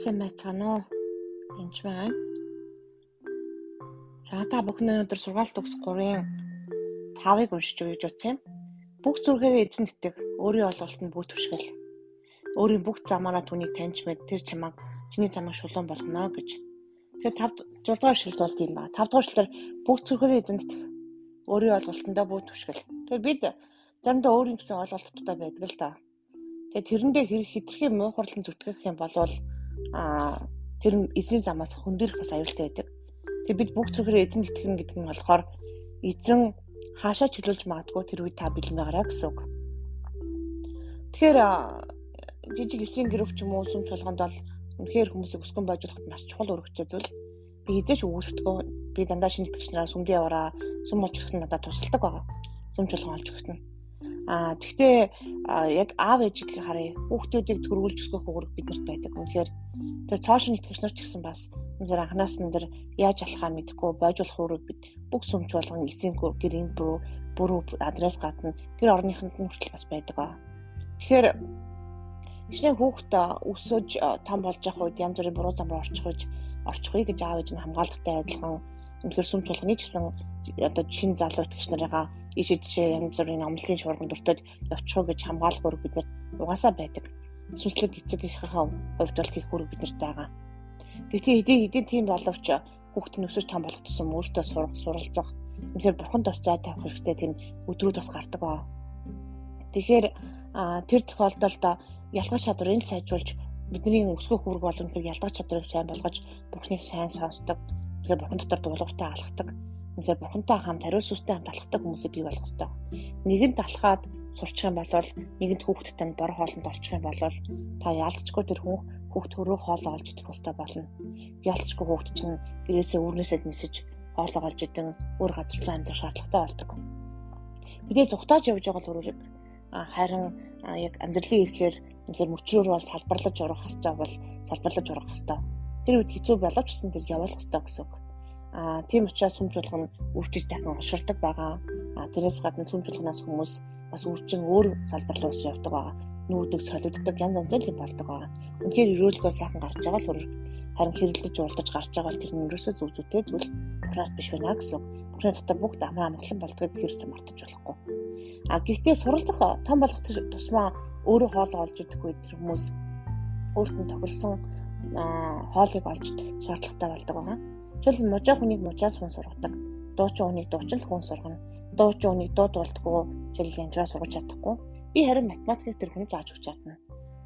Сайн байцгаана уу? Энд байна. За та бүхэн өнөөдөр сургаалт төгс 3-ын 5-ыг уншиж гэж утсан. Бүх зүрхээрээ эзэн итгэх, өөрийн олголтод бүх түшгэл. Өөрийн бүх замаараа түүнийг таньж мэд тэр чамайг чиний замыг шулуун болгоно гэж. Тэгэхээр 5 6 дугаар шилд бол тийм ба. 5 дугаар шилдэр бүх зүрхээрээ эзэн итгэх, өөрийн олголтод бүх түшгэл. Тэгэхээр бид заримдаа өөрийн гэсэн олголтуудаа байдаг л та. Тэгээ тэрэндээ хэрэг хитрхийн муухарлан зүтгэх юм бол а тэр эзэн замаас хөндөрөх бас аюултай байдаг. Тэгээ бид бүх зүрхээр эзэн итгэн гэдэг нь болохоор эзэн хаашаа чөлөөлж магадгүй тэр үед та бэлэн байгаарай гэсэн үг. Тэгэхээр жижиг эсийн гэрв ч юм уу сүм чуулганд бол үнэхээр хүмүүсийг өсгөн байжуулахад маш чухал өргөцөө зүйл. Би эзэж үүсдэггүй. Би дандаа шинэ итгэгч нараа сүмдээ яваараа сүм олж өгөх нь надад тусалдаг байгаа. Сүм чуулган олж өгөх нь. Аа тэгтээ яг аав ээжийг харъя. Хүүхдүүдийг төрүүлж өсгөх үүрэг биднэрт байдаг. Үнэхээр тэр цоошин итгэгч нар ч гэсэн бас үнэхээр анханаас нь дэр яаж алхаа мэдгүй бойжуулах үүрэг бид бүх сүмч болгон эсийн гэрийн бүрүү бүрүү адрес гадна гэр орныханд нь хүртэл бас байдаг аа. Тэгэхээр Эхний хүүхэд өсөж том болж явах үед янз бүрийн буруу зам руу орчих гэж орчихгүй гэж аав ээж нь хамгаалалттай адилхан өнөхөр сүмч болгоны ч гэсэн одоо шинэ залуу итгэгч нарыгаа ийшээ жишээ янз бүрийн амлалтын шуурган дуртад явчих гэж хамгаалах үүрэг бид нар угаасаа байдаг. Сүнслэг эцэгийнхээ хувьд бол тийх үүрэг биднэрт байгаа. Гэхдээ хэдий хэдий тийм боловч хүүхд нь өсөж том болох тусам өөртөө сурах, суралцах үнэхээр бурханд бас зай тавих хэрэгтэй тийм өдрүүд бас гардаг аа. Тэгэхээр тэр тохиолдолд ялгаж чадварыг сайжруулж бидний өсгөх үүрэг болон тэр ялгаж чадварыг сайн болгож бурхныг сайн сонсдог. Тэгэхээр бурхан дотор дуулууртай алхдаг үнэхээр бурхантай хамт хариу сүстэй хамт алхдаг хүмүүсийг бий болгох хэрэгтэй. Нэгэнт алхаад сурчих юм бол нэгэнт хүүхэдтэй нь бор хоолнд орчих юм бол та яалтчгүй тэр хүн хүүхд төрөө хоолоо олж идэх хөстэй болно. Яалтчгүй хүүхд чинь гэрээсээ үрнээсээ нисэж хоолоо олж идэн өөр газар руу амьдрах шаардлагатай болдог. Бидний зүхтааж явж байгаа л өөрөөр харин яг амьдралын ирэхээр үнэхээр мөчрөөр бол салбарлаж урах хэрэгтэй бол салбарлаж урах хэрэгтэй. Тэр үед хэцүү боловч гэсэн тэр явуулах хэрэгтэй гэсэн үг. Аа тийм учраас сүмж болгоно үржиж дахин оширдог байгаа. Аа тэрээс гадна сүмж болгоноос хүмүүс бас үржин өөр салбар руу явдаг байгаа. Нүүдэг, солигддог янз янзын юм болдог байгаа. Үнэхээр өрөөлгөө сайхан гарч байгаа л харин хэрэлдэж уулдаж гарч байгаа тэр нь ерөөсөө зүг зүйтэй зүйл бураас биш байна гэсэн. Бүрийн дотор бүгд амраа амгалан болдгоо хэрсэн мартаж болохгүй. А гэхдээ суралцах том болох тусмаа өөрөө хоол олж идэх үед тэр хүмүүс өөрт нь тохирсон хоолыг олж идэх шаардлагатай болдог байгаа. Жишээл мужаа хүнийг мужаас хүн сургадаг. Дуучин хүнийг дуучин хүн сургана. Дуучин хүнийг дууд болтгоо жишээл янжраа сургаж чадахгүй. Би харин математикийг тэр хүн зааж өгч чадна.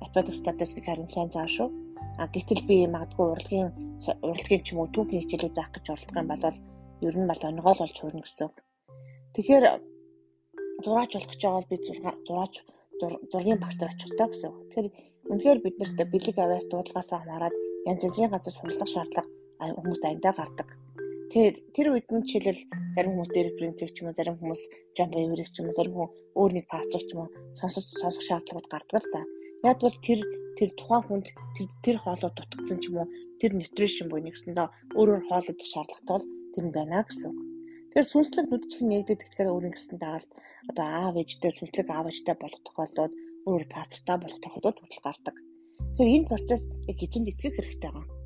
Математик статистик харин сайн заа шүү. А гэтэл би магадгүй урлагийн урлагийн ч юм уу түүхийн хичээлийг заах гэж оролдох юм бол ер нь бол онгойл болж хүрнэ гэсэн. Тэгэхээр зураач болох ч байгаа би зураач зургийн багтар очихтой гэсэн. Тэгэхээр үнэхээр биднэрт бэлэг аваас дуудлагаасаа хамаарат янз янзын газар суралцах шаардлага хүмүүс аяндаа гардаг. Тэгэхээр тэр үед нь жишээлбэл зарим хүмүүс дээрх принцип ч юм уу, зарим хүмүүс жамп эврэг ч юм уу, зарим хүн өөр нэг пастор ч юм уу сонсож сонсох шаардлагууд гардаг л та. Яг бол тэр тэр тухайн хүнд тэр тэр хоолой дутагдсан ч юм уу, тэр нутришн буюу нэгсэндээ өөрөөр хоолой идэх шаардлагатай бол тэр нь байна гэсэн үг. Тэгэхээр сүнслэг нүд чихэн нэгдээд тэгэхээр өөрийн гэсэн дагалд одоо аав ээжтэй сүнслэг аав ээжтэй болох тохиолдолд өөр пастортай болох тохиолдолд хүртэл гардаг. Тэгэхээр энэ процесс яг эзэнд итгэх хэрэгтэй байгаа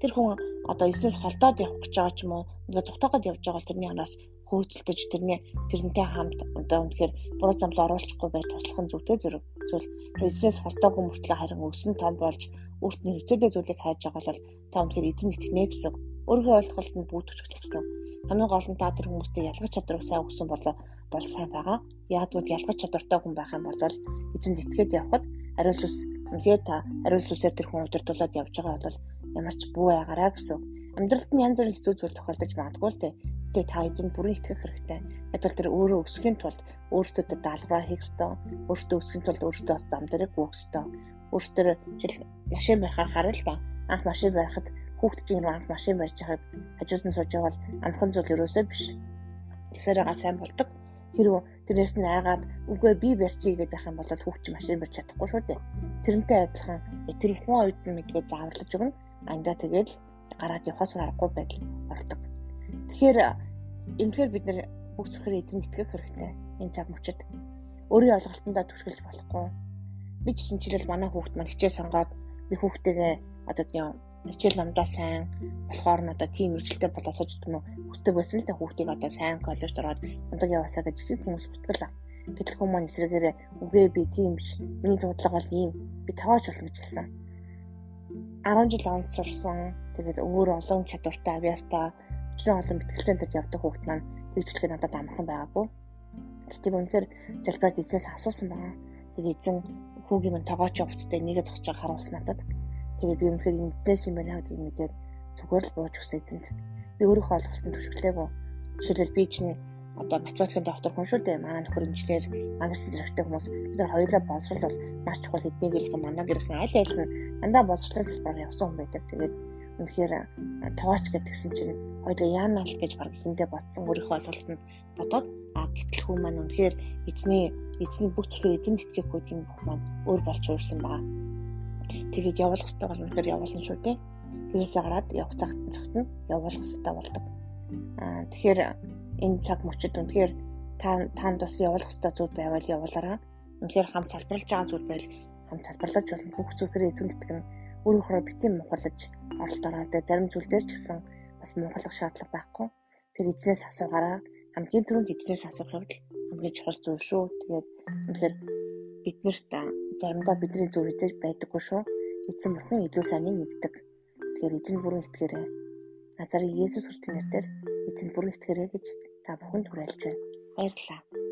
тэр хүн одоо эсэс холдоод явах гэж байгаа ч юм уу ингээд зүгтаагаад явж байгаа бол тэрний араас хөөцөлдөж тэрний тэрнтэй хамт одоо үнэхээр буруу замд оруулахгүй байж туслах нь зүйтэй зэрэг зүйл. Эсэс холдоогүй мөртлөө харин өсөн том болж нь хэцээдээ зүйлийг хайж байгаа бол та үнэхээр эзэн итгэнэ гэсэн. Өөрийнхөө ойлголт нь бүдүүчгэл гэсэн хамгийн гол нь та тэр хүмүүстэй ялгаж чадварыг сайн өгсөн болоо бол сайн байгаа. Яагтвал ялгаж чадвартай хүн байх юм бол эзэнд итгээд явхад ариун сүс үнэхээр та ариун сүсээр тэр хүн удирдуулаад явж байгаа бол ямар ч бүү байгаараа гэсэн. Амьдралд нь янз бүрийн хэцүү зүйл тохиолдож магадгүй л дээ. Тэгээ та эзэн бүрэн итгэх хэрэгтэй. Яг л тэр өөрөө өсөхийн тулд өөртөө даалгавар хийх ёстой. Өөртөө өсөхийн тулд өөртөө зам дээрээ гүйх ёстой. Өөртөө жил машин байхаар харал ба анх машин барихад хүүхд чинь анх машин барьж байхад хажуусан сууж байгаа бол амхан зүйл ерөөсөө биш. Тэгэхээр га сайн болдог. Хэрвээ тэрнээс нь айгаад үгүй би барьчий гэдэг байх юм бол хүүхд чинь машин барьж чадахгүй шүү дээ. Тэрнтэй адилхан тэр хүн үед нь мэдгүй зааварлаж өгнө андаа тэгэл гараад явахаас аргагүй байдал ордог. Тэгэхээр эмхээр бид нэр бүх зүрхээр эзэн итгэх хэрэгтэй. Энэ цаг мөчид өөрийн ойлголтондоо түшгэлж болохгүй. Би жишээлбэл манай хүүхд маань хичээл сонгоод би хүүхдтэйгээ одоо тийм хичээл намдаа сайн болохоор нь одоо тийм мэрэгчлээ болоосож гэдэг нь хүсдэг байсан л та хүүхдийг одоо сайн коллежд ороод мундаг яваасаа гэж их хүмүүс хүсдэг л. Гэтэл хүмүүс эсрэгээрээ үгүй би тийм биш. Миний дуудлага бол ийм. Би тоож болно гэж хэлсэн. 10 жил онц сурсан. Тэгээд өөр олон чадвартай авьяастай өчнөө олон бэтгэлцээнд төр явдаг хүүхд маань тэгжлэхэд надад амархан байгаагүй. Гэтэ үнэхээр залбираад эзнээс асуусан байгаа. Тэгээд эзэн хүүгийн минь тоогооч явцтай нэгэ зогсож байгааг харуулсан надад. Тэгээд би үнэхээр энэ эзнээс юм байна гэдгийг мэдээд зүгээр л бууж өгсөн эзэнт. Би өөрийнхөө ойлголтод түшиглээгүй. Жишээлбэл би чинь одоо математикийн доктор хүн шүү дээ. Манай нөхөр инженер, англи зэрэгтэй хүмүүс. Бид нар хоёулаа боловсрол бол маш чухал эдний гэрхэн, манай гэрхэн аль аль нь дандаа боловсролын салбараар явсан хүн байдаг. Тэгээд үнэхээр тооч гэдгсэн чинь хоёулаа яана л гэж баг хиндэ бодсон өөрийнхөө ойлголтод бодоод а гэтэл хүн маань үнэхээр эзний эзний бүх зүйлээр эзэн итгэхгүй тийм бүх маань өөр болж уурсан байгаа. Тэгээд явуулах хэрэгтэй бол үнэхээр явуулна шүү дээ. Тэрээсээ гараад явах цагт цагт нь явуулах хэрэгтэй болдог. Аа тэгэхээр энэ цаг мөчид үнэхээр та танд бас явуулах хэрэгтэй зүйл байвал явуулаарай. Үнэхээр хамт салбарлаж байгаа зүйл байл хамт салбарлаж болно. Бүх зүйлээр эзэн итгэн өөрөөхөө битэн мухарлаж оролт ороод зарим зүйл дээр ч гэсэн бас мухарлах шаардлага байхгүй. Тэр эзнээс асуугаараа хамгийн түрүүнд эзнээс асуух явдал хамгийн чухал зүйл шүү. Тэгээд үнэхээр биднэрт заримдаа бидний зөв эзэж байдаггүй шүү. Эзэн бурхан илүү сайныг мэддэг. Тэгэхээр эзэн бүрэн итгээрэй. Назарын Есүс Христосийн нэрээр эзэн бүрэн итгээрэй гэж та бүхэнд хүрэйлж байна. Баярлалаа.